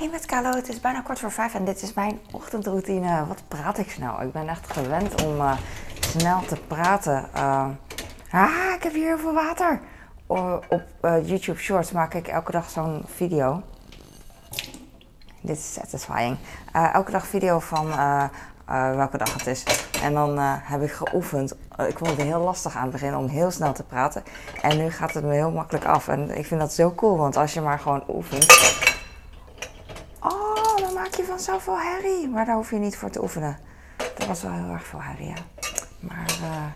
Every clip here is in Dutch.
Hey met Carlo, het is bijna kwart voor vijf en dit is mijn ochtendroutine. Wat praat ik snel? Ik ben echt gewend om uh, snel te praten. Uh, ah, ik heb hier heel veel water. O, op YouTube Shorts maak ik elke dag zo'n video. Dit is satisfying. elke dag video van welke dag het is. En dan heb ik geoefend. ik vond het heel lastig aan het begin om heel snel te praten. En nu gaat het me heel makkelijk af. En ik vind dat zo cool, want als je maar gewoon oefent vanzelf wel herrie. Maar daar hoef je niet voor te oefenen. Dat was wel heel erg veel herrie, ja. Maar uh,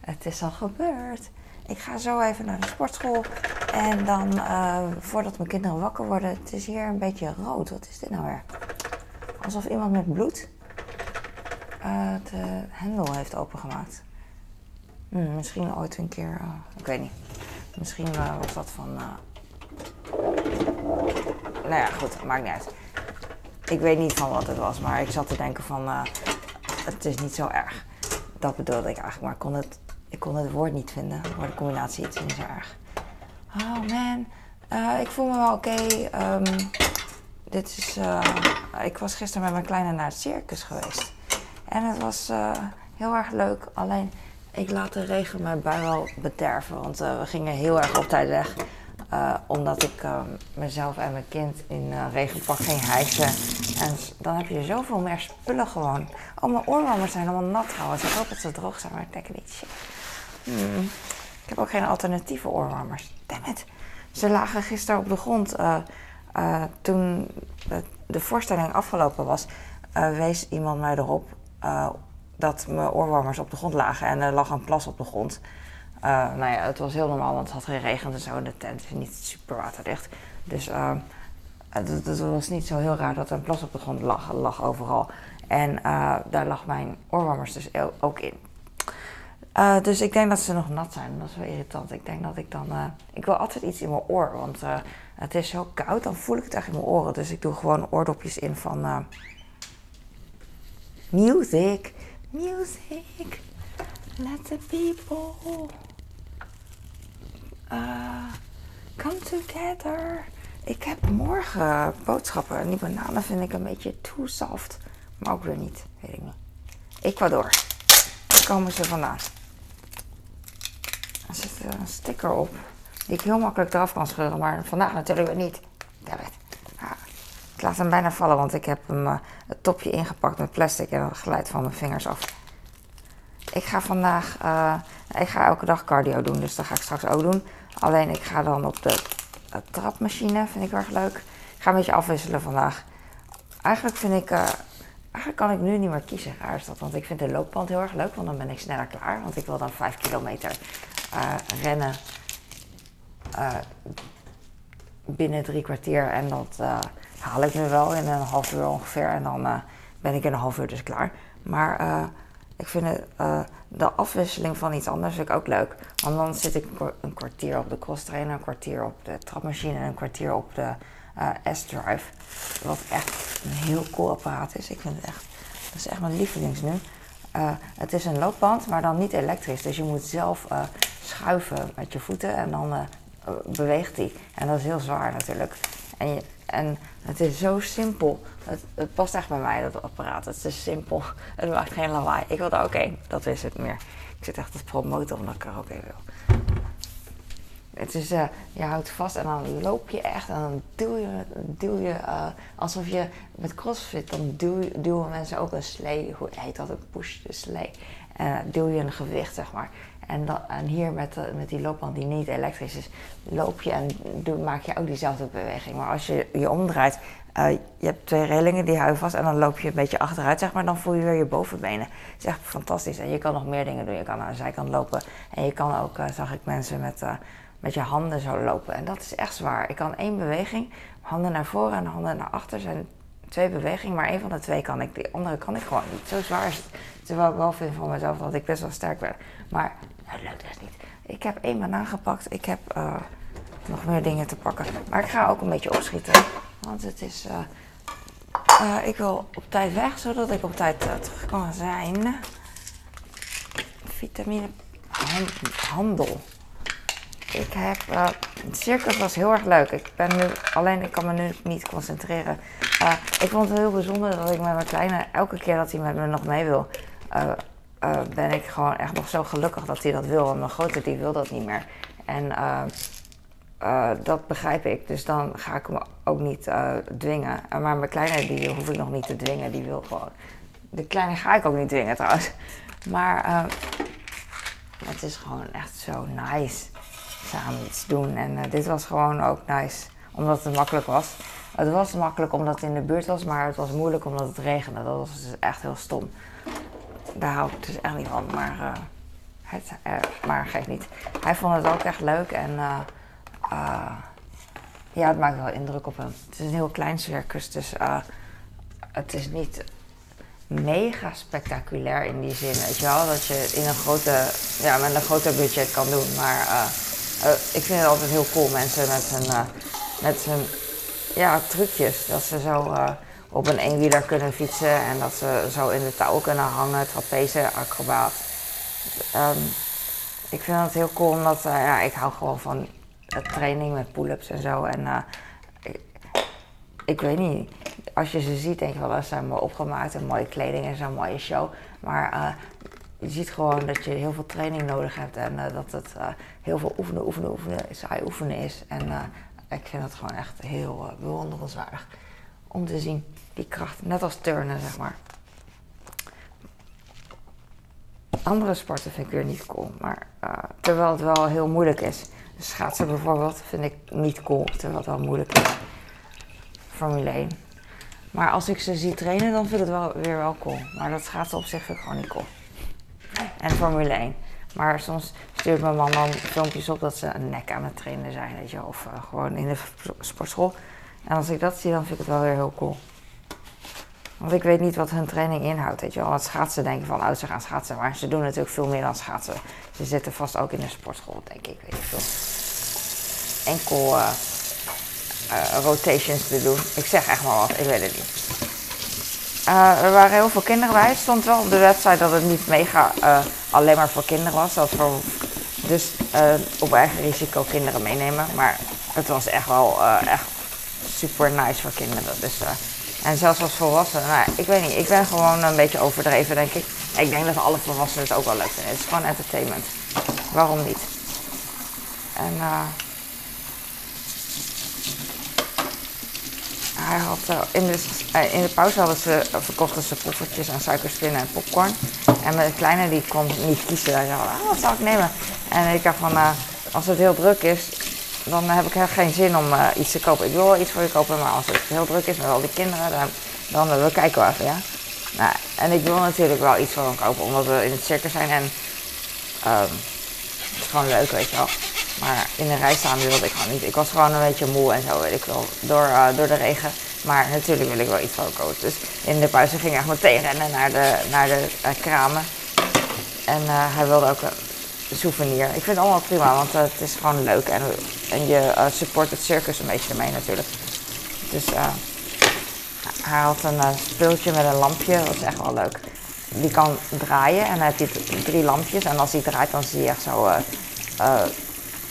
het is al gebeurd. Ik ga zo even naar de sportschool. En dan, uh, voordat mijn kinderen wakker worden, het is hier een beetje rood. Wat is dit nou weer? Alsof iemand met bloed uh, de hendel heeft opengemaakt. Hmm, misschien ooit een keer, ik weet niet. Misschien was dat van. Nou ja, goed, maakt niet uit. Ik weet niet van wat het was, maar ik zat te denken van uh, het is niet zo erg. Dat bedoelde ik eigenlijk, maar ik kon het, ik kon het woord niet vinden. Maar de combinatie is niet zo erg. Oh man, uh, ik voel me wel oké. Um, dit is, uh, ik was gisteren met mijn kleine naar het circus geweest. En het was heel erg leuk. Alleen ik laat de regen mijn bui wel bederven. Want we gingen heel erg op tijd weg. Uh, omdat ik uh, mezelf en mijn kind in uh, regenpak ging hijsen. En dan heb je zoveel meer spullen gewoon. Oh, mijn oorwarmers zijn allemaal nat trouwens. Ik hoop dat ze droog zijn, maar ik denk niet. Hmm. Ik heb ook geen alternatieve oorwarmers. Dammit. Ze lagen gisteren op de grond. toen de voorstelling afgelopen was, wees iemand mij erop dat mijn oorwarmers op de grond lagen. En er lag een plas op de grond. Uh, nou ja, het was heel normaal, want het had geregend en zo. En de tent is niet super waterdicht. Dus uh, het, was niet zo heel raar dat er een plas op de grond lag, lag overal. En uh, daar lag mijn oorwarmers dus ook in. dus ik denk dat ze nog nat zijn. Dat is wel irritant. Ik denk dat ik dan. ik wil altijd iets in mijn oor, want het is zo koud. Dan voel ik het echt in mijn oren. Dus ik doe gewoon oordopjes in van. music. Music. Let the people uh, come together. Ik heb morgen boodschappen. En die bananen vind ik een beetje too soft. Maar ook weer niet. Weet ik niet. Ecuador. Daar komen ze vandaan. Er zit een sticker op. Die ik heel makkelijk eraf kan scheuren. Maar vandaag natuurlijk weer niet. Damn it. ik laat hem bijna vallen. Want ik heb hem uh, het topje ingepakt met plastic. En dan glijdt van mijn vingers af. Ik ga vandaag, uh, ik ga elke dag cardio doen, dus dat ga ik straks ook doen. Alleen ik ga dan op de, trapmachine, vind ik erg leuk. Ik ga een beetje afwisselen vandaag. Eigenlijk vind ik, uh, eigenlijk kan ik nu niet meer kiezen, raar is dat. Want ik vind de loopband heel erg leuk, want dan ben ik sneller klaar. Want ik wil dan 5 kilometer uh, rennen binnen drie kwartier. En dat haal ik nu wel in een half uur ongeveer. En dan ben ik in een half uur dus klaar. Maar ik vind het, uh, de afwisseling van iets anders vind ik ook leuk. Want dan zit ik een kwartier op de cross trainer, een kwartier op de trapmachine en een kwartier op de uh, S-Drive. Wat echt een heel cool apparaat is. Ik vind het echt, dat is echt mijn lievelings nu. Uh, het is een loopband, maar dan niet elektrisch. Dus je moet zelf schuiven met je voeten en dan beweegt hij. En dat is heel zwaar natuurlijk. En en het is zo simpel. Het, past echt bij mij, dat apparaat. Het is simpel. Het maakt geen lawaai. Ik wilde oké, okay, dat is het meer. Ik zit echt te promoten omdat ik ook even wil. Het is, uh, je houdt vast en dan loop je echt en dan duw je, duw je uh, alsof je met crossfit, dan duw, duwen mensen ook een slee, hoe heet dat, een push de slee. Uh, duw je een gewicht, zeg maar. En, en hier met, met die loopband die niet elektrisch is, loop je en doe, maak je ook diezelfde beweging. Maar als je je omdraait, uh, je hebt twee relingen die houden vast en dan loop je een beetje achteruit, zeg maar. Dan voel je weer je bovenbenen. Het is echt fantastisch. En je kan nog meer dingen doen. Je kan aan de zijkant lopen en je kan ook, uh, zag ik mensen met, met je handen zo lopen. En dat is echt zwaar. Ik kan één beweging, handen naar voren en handen naar achter zijn twee bewegingen, maar één van de twee kan ik. Die andere kan ik gewoon niet. Zo zwaar is het. Terwijl ik wel vind van mezelf dat ik best wel sterk ben. Maar het lukt echt niet. Ik heb één banaan gepakt. Ik heb uh, nog meer dingen te pakken. Maar ik ga ook een beetje opschieten. Want het is. Uh, uh, ik wil op tijd weg, zodat ik op tijd terug kan zijn. Vitamine handel. Ik heb. eh, het circus was heel erg leuk. Ik ben nu. Alleen ik kan me nu niet concentreren. Eh, ik vond het heel bijzonder dat ik met mijn kleine. Elke keer dat hij met me nog mee wil. eh, eh, ben ik gewoon echt nog zo gelukkig dat hij dat wil. Want mijn grote die wil dat niet meer. En. eh, eh, dat begrijp ik. Dus dan ga ik me ook niet eh, dwingen. En Maar mijn kleine die hoef ik nog niet te dwingen. Die wil gewoon. De kleine ga ik ook niet dwingen trouwens. Maar eh, het is gewoon echt zo nice samen iets doen. En eh, dit was gewoon ook nice, omdat het makkelijk was. Het was makkelijk omdat het in de buurt was, maar het was moeilijk omdat het regende. Dat was dus echt heel stom. Daar hou ik dus echt niet van, maar, eh, maar geeft niet. Hij vond het ook echt leuk en ja, het maakt wel indruk op hem. Het is een heel klein circus, dus het is niet mega spectaculair in die zin, weet je wel. Dat je in een grote, ja, met een groter budget kan doen. Maar eh, ik vind het altijd heel cool, mensen met hun, eh, met hun ja, trucjes. Dat ze zo eh, op een eenwieler kunnen fietsen en dat ze zo in de touw kunnen hangen, trapeze, acrobaat. Ehm, ik vind het heel cool, omdat ja, ik hou gewoon van training met pull-ups en zo. En ik, ik weet niet, als je ze ziet denk je wel, dat zijn mooi opgemaakt en mooie kleding en zo'n mooie show. Maar je ziet gewoon dat je heel veel training nodig hebt en eh, dat het eh, heel veel oefenen, oefenen, oefenen, saai oefenen is. En eh, ik vind het gewoon echt heel bewonderenswaardig om te zien, die kracht. Net als turnen, zeg maar. Andere sporten vind ik weer niet cool, maar terwijl het wel heel moeilijk is. Schaatsen bijvoorbeeld vind ik niet cool, terwijl het wel moeilijk is. Formule 1. Maar als ik ze zie trainen, dan vind ik het wel, weer wel cool. Maar dat schaatsen op zich vind ik gewoon niet cool. En Formule 1. Maar soms stuurt mijn man dan filmpjes op dat ze een nek aan het trainen zijn, weet je. Of eh, gewoon in de sportschool. En als ik dat zie, dan vind ik het wel weer heel cool. Want ik weet niet wat hun training inhoudt, weet je wel. Want schaatsen denk je van, oh, ze gaan schaatsen. Maar ze doen natuurlijk veel meer dan schaatsen. Ze zitten vast ook in de sportschool, denk ik, weet ik veel. Enkel eh, eh, rotations te doen. Ik zeg echt maar wat, ik weet het niet. Eh, er waren heel veel kinderen bij. Het stond wel op de website dat het niet mega eh, alleen maar voor kinderen was. Dat voor, dus eh, op eigen risico kinderen meenemen. Maar het was echt wel echt super nice voor kinderen. Dus, en zelfs als volwassenen. Nou, ik weet niet, ik ben gewoon een beetje overdreven, denk ik. Ik denk dat alle volwassenen het ook wel leuk vinden. Het is gewoon entertainment. Waarom niet? En hij had, eh, in, de, eh, in de pauze hadden ze, eh, verkochten ze poffertjes en suikerspinnen en popcorn. En mijn kleine die kon niet kiezen. Hij zei, ah, wat zou ik nemen? En ik dacht van, als het heel druk is, dan heb ik echt geen zin om iets te kopen. Ik wil wel iets voor je kopen, maar als het heel druk is met al die kinderen, dan, dan we kijken we even, ja. Nou, en ik wil natuurlijk wel iets voor hem kopen, omdat we in het circus zijn en ehm, het is gewoon leuk, weet je wel. Maar in de rij wilde ik gewoon niet. Ik was gewoon een beetje moe en zo, weet ik wel, door, eh, door de regen. Maar natuurlijk wil ik wel iets van kopen. Dus in de pauze ging ik echt meteen rennen naar de, naar de eh, kramen. En eh, hij wilde ook een souvenir. Ik vind het allemaal prima, want het is gewoon leuk. En, en je support het circus een beetje ermee natuurlijk. Dus hij had een speeltje met een lampje, dat is echt wel leuk. Die kan draaien en je d- drie lampjes. En als die draait, dan zie je echt zo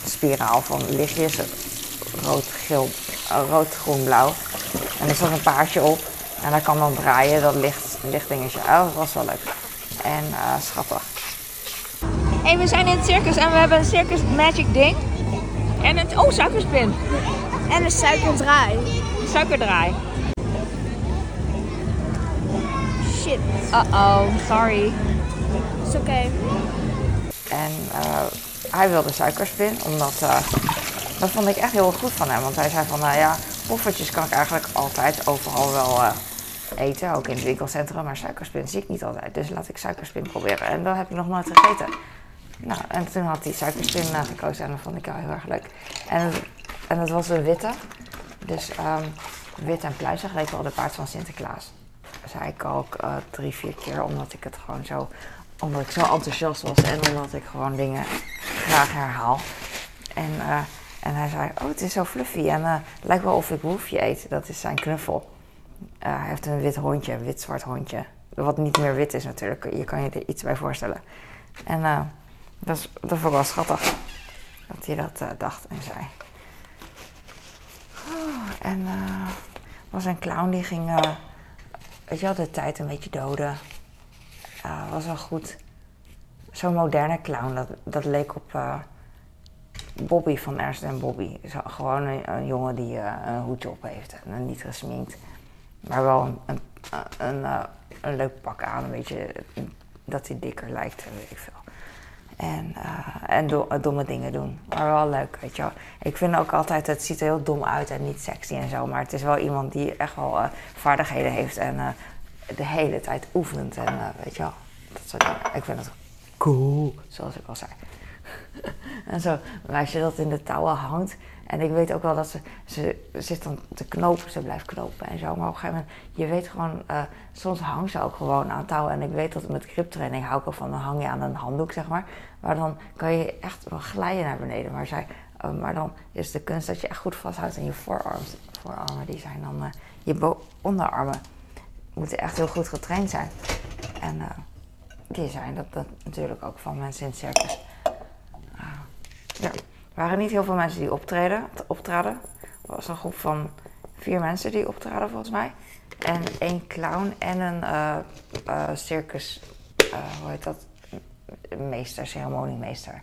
spiraal van lichtjes. Rood, geel, eh, rood, groen, blauw. En er zat een paardje op. En dat kan dan draaien, dat licht, lichtdingetje. Oh, dat was wel leuk. En eh, schattig. Hey, we zijn in het circus en we hebben een circus magic ding. En het, oh, suikerspin. En een suikerdraai. Suikerdraai. Shit. Uh-oh, sorry. Is oké. En eh, hij wilde suikerspin, omdat eh, dat vond ik echt heel goed van hem. Want hij zei van, nou ja, poffertjes kan ik eigenlijk altijd overal wel eh, eten, ook in het winkelcentrum. Maar suikerspin zie ik niet altijd, dus laat ik suikerspin proberen. En dat heb ik nog nooit gegeten. Nou, en toen had hij suikerspin eh, gekozen en dat vond ik wel heel erg leuk. En en het was een witte, dus ehm, wit en pluizig leek wel de paard van Sinterklaas. Zei ik ook drie, vier keer, omdat ik het gewoon zo omdat ik zo enthousiast was en omdat ik gewoon dingen graag herhaal. En, eh, en hij zei, oh het is zo fluffy en eh, lijkt wel of ik woefje eet. Dat is zijn knuffel. Eh, hij heeft een wit hondje, een wit-zwart hondje. Wat niet meer wit is natuurlijk, je kan je er iets bij voorstellen. En dat, dat vond ik wel schattig. dat hij dat dacht en zei. Oh, en eh was een clown die ging, weet je wel, de tijd een beetje doden. Was wel goed. Zo'n moderne clown, dat, dat leek op eh, Bobby van Ernst en Bobby. Gewoon een, jongen die eh, een hoedje op heeft en niet gesminkt. Maar wel een, een, een, eh, een leuk pak aan, een beetje dat hij dikker lijkt, weet ik veel. En, en do- domme dingen doen. Maar wel leuk, weet je wel. Ik vind ook altijd, het ziet er heel dom uit en niet sexy en zo. Maar het is wel iemand die echt wel vaardigheden heeft en de hele tijd oefent. En weet je wel, dat soort dingen. Ik vind het cool, zoals ik al zei. en zo, maar als je dat in de touwen hangt. En ik weet ook wel dat ze, ze zit dan te knopen, ze blijft knopen en zo. Maar op een gegeven moment, je weet gewoon, eh, soms hangt ze ook gewoon aan touwen. En ik weet dat met griptraining hou ik van, dan hang je aan een handdoek, zeg maar. Maar dan kan je echt wel glijden naar beneden. Maar, zij, eh, maar dan is de kunst dat je echt goed vasthoudt in je voorarm, voorarmen. Die zijn dan, eh, je onderarmen moeten echt heel goed getraind zijn. En die zijn dat, natuurlijk ook van mensen in het circus. Ah. Er waren niet heel veel mensen die optreden, optraden. Er was een groep van vier mensen die optraden volgens mij. En één clown en een eh, eh, circus, eh, hoe heet dat? Meester, ceremoniemeester.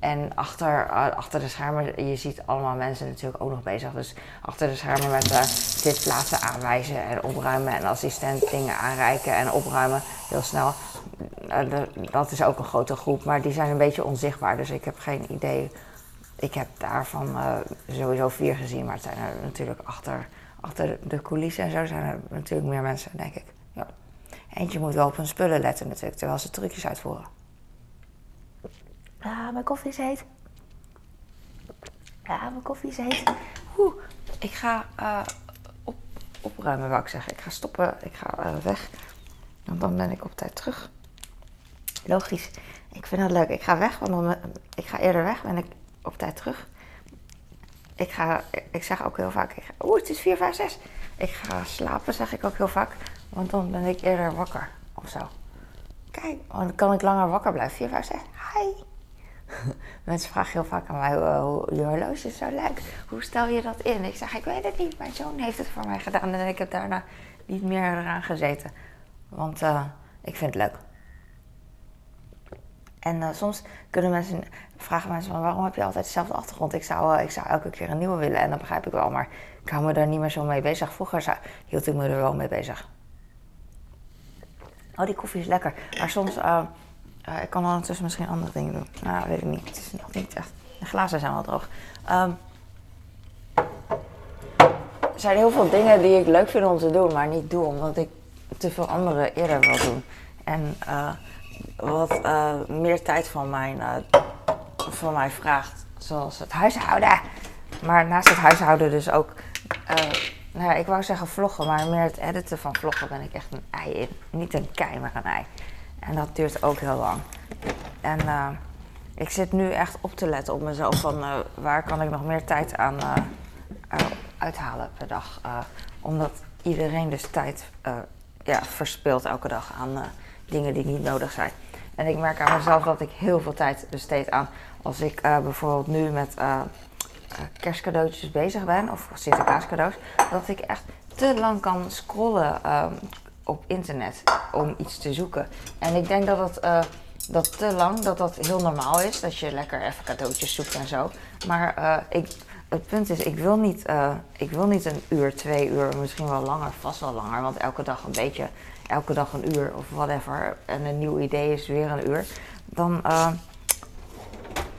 En achter, eh, achter de schermen, je ziet allemaal mensen natuurlijk ook nog bezig. Dus achter de schermen met eh zitplaatsen aanwijzen en opruimen. En assistent dingen aanreiken en opruimen heel snel. Eh, dat is ook een grote groep, maar die zijn een beetje onzichtbaar. Dus ik heb geen idee. Ik heb daarvan sowieso vier gezien, maar het zijn er natuurlijk achter, achter de coulissen en zo zijn er natuurlijk meer mensen, denk ik. Ja. Eentje moet wel op hun spullen letten natuurlijk, terwijl ze trucjes uitvoeren. Ah, mijn koffie is heet. Ja, mijn koffie is heet. Oeh, ik ga eh, op, opruimen, wou ik zeggen. Ik ga stoppen, ik ga eh, weg. Want dan ben ik op tijd terug. Logisch. Ik vind dat leuk. Ik ga weg, want dan, ik ga eerder weg, ben ik op tijd terug. Ik, ga, ik zeg ook heel vaak, oeh, het is 4, 5, 6. Ik ga slapen, zeg ik ook heel vaak, want dan ben ik eerder wakker of zo. Kijk, dan kan ik langer wakker blijven. 4, 5, 6. Hi. Mensen vragen heel vaak aan mij, eh, hoe- je horloge is zo leuk. Hoe stel je dat in? Ik zeg, ik weet het niet. Mijn zoon heeft het voor mij gedaan en ik heb daarna niet meer eraan gezeten. Want eh, ik vind het leuk. En eh, soms kunnen mensen, vragen mensen van waarom heb je altijd dezelfde achtergrond? Ik zou, eh, ik zou elke keer een nieuwe willen en dat begrijp ik wel, maar ik hou me daar niet meer zo mee bezig. Vroeger zou, hield ik me er wel mee bezig. Oh, die koffie is lekker. Maar soms, ik kan ondertussen misschien andere dingen doen. Nou, weet ik niet. Het is nog niet echt. De glazen zijn wel droog. Ehm, er zijn heel veel dingen die ik leuk vind om te doen, maar niet doe omdat ik te veel andere eerder wil doen. En eh, wat eh, meer tijd van, eh, van mij vraagt, zoals het huishouden. Maar naast het huishouden dus ook, nou ja, ik wou zeggen vloggen, maar meer het editen van vloggen ben ik echt een ei in. Niet een kei, maar een ei. En dat duurt ook heel lang. En eh, ik zit nu echt op te letten op mezelf van eh, waar kan ik nog meer tijd aan eh, uithalen per dag. Omdat iedereen dus tijd ja, verspilt elke dag aan dingen die niet nodig zijn. En ik merk aan mezelf dat ik heel veel tijd besteed aan als ik bijvoorbeeld nu met kerstcadeautjes bezig ben, of Sinterklaascadeaus, dat ik echt te lang kan scrollen ehm, op internet om iets te zoeken. En ik denk dat dat, eh, dat te lang, dat dat heel normaal is, dat je lekker even cadeautjes zoekt en zo. Maar eh, ik, het punt is, ik wil, niet, eh, ik wil niet een uur, twee uur, misschien wel langer, vast wel langer, want elke dag een beetje, elke dag een uur of whatever, en een nieuw idee is weer een uur. Dan,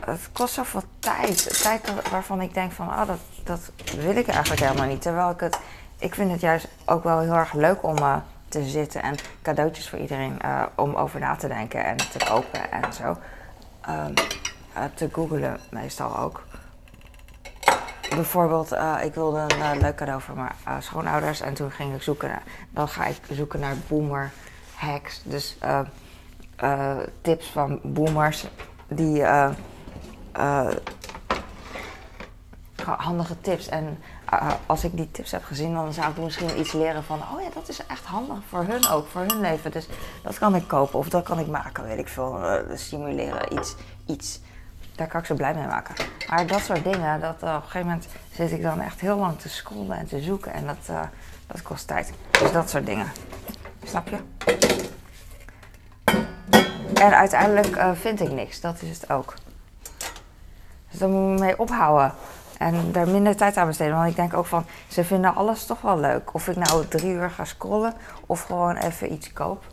het kost zoveel tijd. Tijd waarvan ik denk van, oh, dat, dat wil ik eigenlijk helemaal niet. Terwijl ik het, ik vind het juist ook wel heel erg leuk om te zitten en cadeautjes voor iedereen eh, om over na te denken en te kopen en zo. Ehm, eh, te googlen meestal ook. Bijvoorbeeld, eh, ik wilde een leuk cadeau voor mijn schoonouders en toen ging ik zoeken naar, dan ga ik zoeken naar boomer hacks. Dus tips van boomers die handige tips. En eh, als ik die tips heb gezien, dan zou ik misschien iets leren van, oh ja, dat is echt handig voor hun ook, voor hun leven. Dus dat kan ik kopen of dat kan ik maken, weet ik veel. eh, stimuleren, iets, iets. daar kan ik ze blij mee maken. Maar dat soort dingen, dat, eh, op een gegeven moment zit ik dan echt heel lang te scrollen en te zoeken. En dat, dat kost tijd. Dus dat soort dingen. Snap je? En uiteindelijk vind ik niks. Dat is het ook. Dus daar moet ik mee ophouden. En daar minder tijd aan besteden. Want ik denk ook van, ze vinden alles toch wel leuk. Of ik nou drie uur ga scrollen of gewoon even iets koop.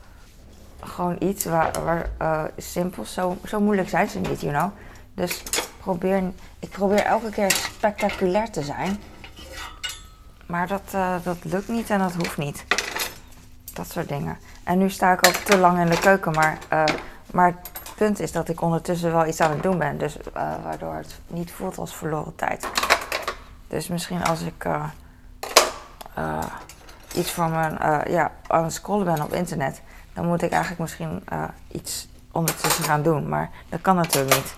Gewoon iets waar, waar eh, simpel, zo, zo moeilijk zijn ze niet, you know. Dus probeer, ik probeer elke keer spectaculair te zijn. Maar dat, eh, dat lukt niet en dat hoeft niet. Dat soort dingen. En nu sta ik ook te lang in de keuken, maar, eh, maar punt is dat ik ondertussen wel iets aan het doen ben. Dus eh, waardoor het niet voelt als verloren tijd. Dus misschien als ik eh, eh, iets van mijn, ja, aan het scrollen ben op internet, dan moet ik eigenlijk misschien iets ondertussen gaan doen. Maar dat kan natuurlijk niet.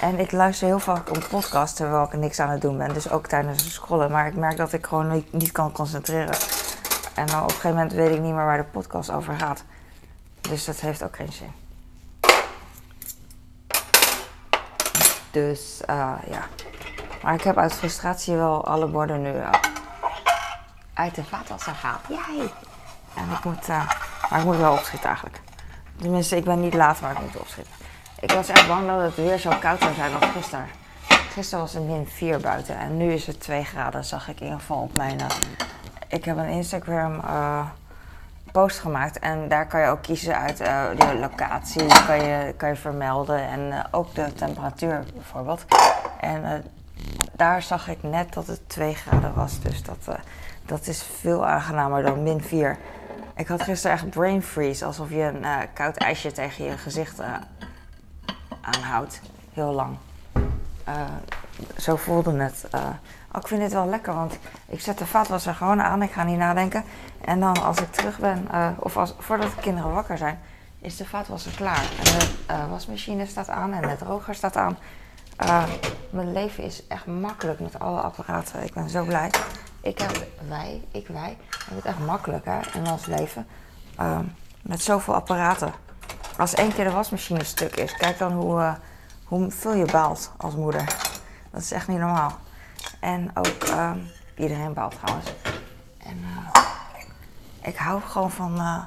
En ik luister heel vaak een podcast terwijl ik niks aan het doen ben. Dus ook tijdens het scrollen. Maar ik merk dat ik gewoon niet, niet kan concentreren. En dan op een gegeven moment weet ik niet meer waar de podcast over gaat. Dus dat heeft ook geen zin. Dus eh, ja. Maar ik heb uit frustratie wel alle borden nu eh, uit de vaatwasser gehaald. Jij! En ik moet, eh, maar ik moet wel opschieten eigenlijk. Tenminste, ik ben niet laat, maar ik moet opschieten. Ik was echt bang dat het weer zo koud zou zijn als gisteren. Gisteren was het min 4 buiten en nu is het 2 graden, zag ik in ieder geval op mijn... ik heb een Instagram post gemaakt en daar kan je ook kiezen uit eh, de locatie, kan je, kan je vermelden en eh, ook de temperatuur bijvoorbeeld. En eh, daar zag ik net dat het 2 graden was, dus dat, dat is veel aangenamer dan min 4. Ik had gisteren echt brain freeze, alsof je een koud ijsje tegen je gezicht aanhoudt, heel lang. Zo voelde het. eh. Ik vind dit wel lekker, want ik zet de vaatwasser gewoon aan. Ik ga niet nadenken. En dan als ik terug ben, eh, of als, voordat de kinderen wakker zijn, is de vaatwasser klaar. En de eh, wasmachine staat aan en de droger staat aan. Mijn leven is echt makkelijk met alle apparaten. Ik ben zo blij. Ik heb, wij, ik, wij, het echt makkelijk hè, in ons leven. Met zoveel apparaten. Als één keer de wasmachine stuk is, kijk dan hoe, eh, hoe veel je baalt als moeder. Dat is echt niet normaal. En ook, ehm, iedereen baalt trouwens. En eh, ik hou gewoon van, eh,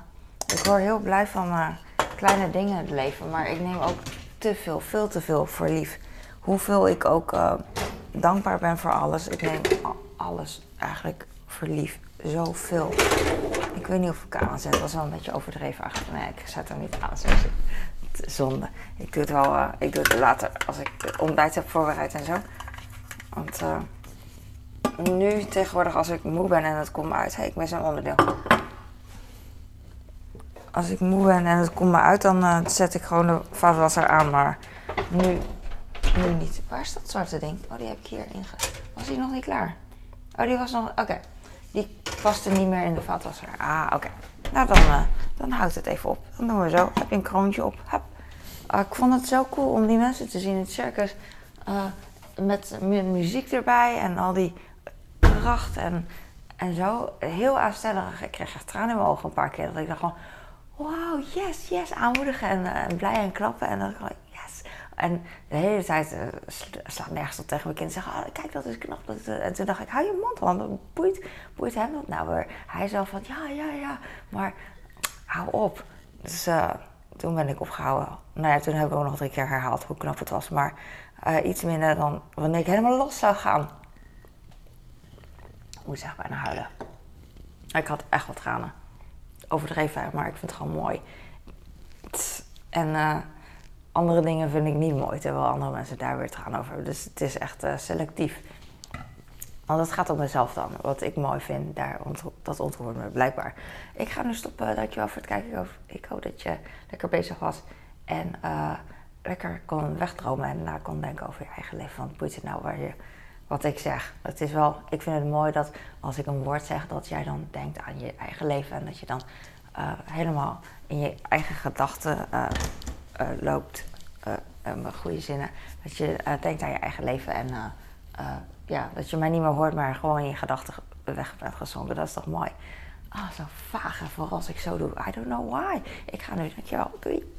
ik word heel blij van eh, kleine dingen in het leven. Maar ik neem ook te veel, veel te veel voor lief. Hoeveel ik ook dankbaar ben voor alles. Ik neem alles eigenlijk voor lief. Zoveel. Ik weet niet of ik aan zet. Dat was wel een beetje overdreven eigenlijk. Nee, ik zet hem niet aan. Zo zonde. Ik doe het wel, eh, ik doe het later als ik het ontbijt heb voorbereid en zo. Want eh, nu tegenwoordig als ik moe ben en het komt me uit. Hey, ik mis een onderdeel. Als ik moe ben en het komt me uit, dan eh, zet ik gewoon de vaatwasser aan. Maar nu, nu niet. Waar is dat zwarte ding? Oh, die heb ik hier inge... Was die nog niet klaar? Oh, die was nog... Oké. Die paste niet meer in de vaatwasser. Ah, oké. Nou, dan, eh, dan houdt het even op. Dan doen we zo. Heb je een kroontje op. Ah, ik vond het zo cool om die mensen te zien in het circus. eh, met mu- muziek erbij en al die kracht en, en zo. Heel aanstellerig. Ik kreeg echt tranen in mijn ogen een paar keer. Dat ik dacht gewoon, wow, yes, yes. Aanmoedigen en, eh, blij en klappen. En dan. En de hele tijd sla- slaat nergens op tegen mijn kind. Zeggen, oh, kijk, dat is knap. Dat, eh, en toen dacht ik, hou je mond, want boeit, boeit hem dat nou weer? Hij zei van, ja, ja, ja. Maar hou op. Dus eh, toen ben ik opgehouden. Nou ja, toen hebben we ook nog drie keer herhaald hoe knap het was. Maar iets minder dan wanneer ik helemaal los zou gaan. Ik moet echt bijna huilen. Ik had echt wat tranen. Overdreven, maar ik vind het gewoon mooi. En andere dingen vind ik niet mooi, terwijl andere mensen daar weer tranen over hebben. Dus het is echt eh, selectief. Want het gaat om mezelf dan. Wat ik mooi vind, daar ontro- dat ontroert me blijkbaar. Ik ga nu stoppen. Dankjewel voor het kijken. Ik hoop- Ik dat je lekker bezig was. En eh, lekker kon wegdromen en na kon denken over je eigen leven. Want boeit het nou waar je, wat ik zeg. Het is wel, ik vind het mooi dat als ik een woord zeg, dat jij dan denkt aan je eigen leven. En dat je dan eh, helemaal in je eigen gedachten eh, loopt. eh, eh, met goede zinnen. Dat je denkt aan je eigen leven en ja, dat je mij niet meer hoort, maar gewoon in je gedachten weg bent gezonken. Dat is toch mooi? Ah, zo vaag. En ik zo doe. I don't know why. Ik ga nu. Dankjewel. Doei.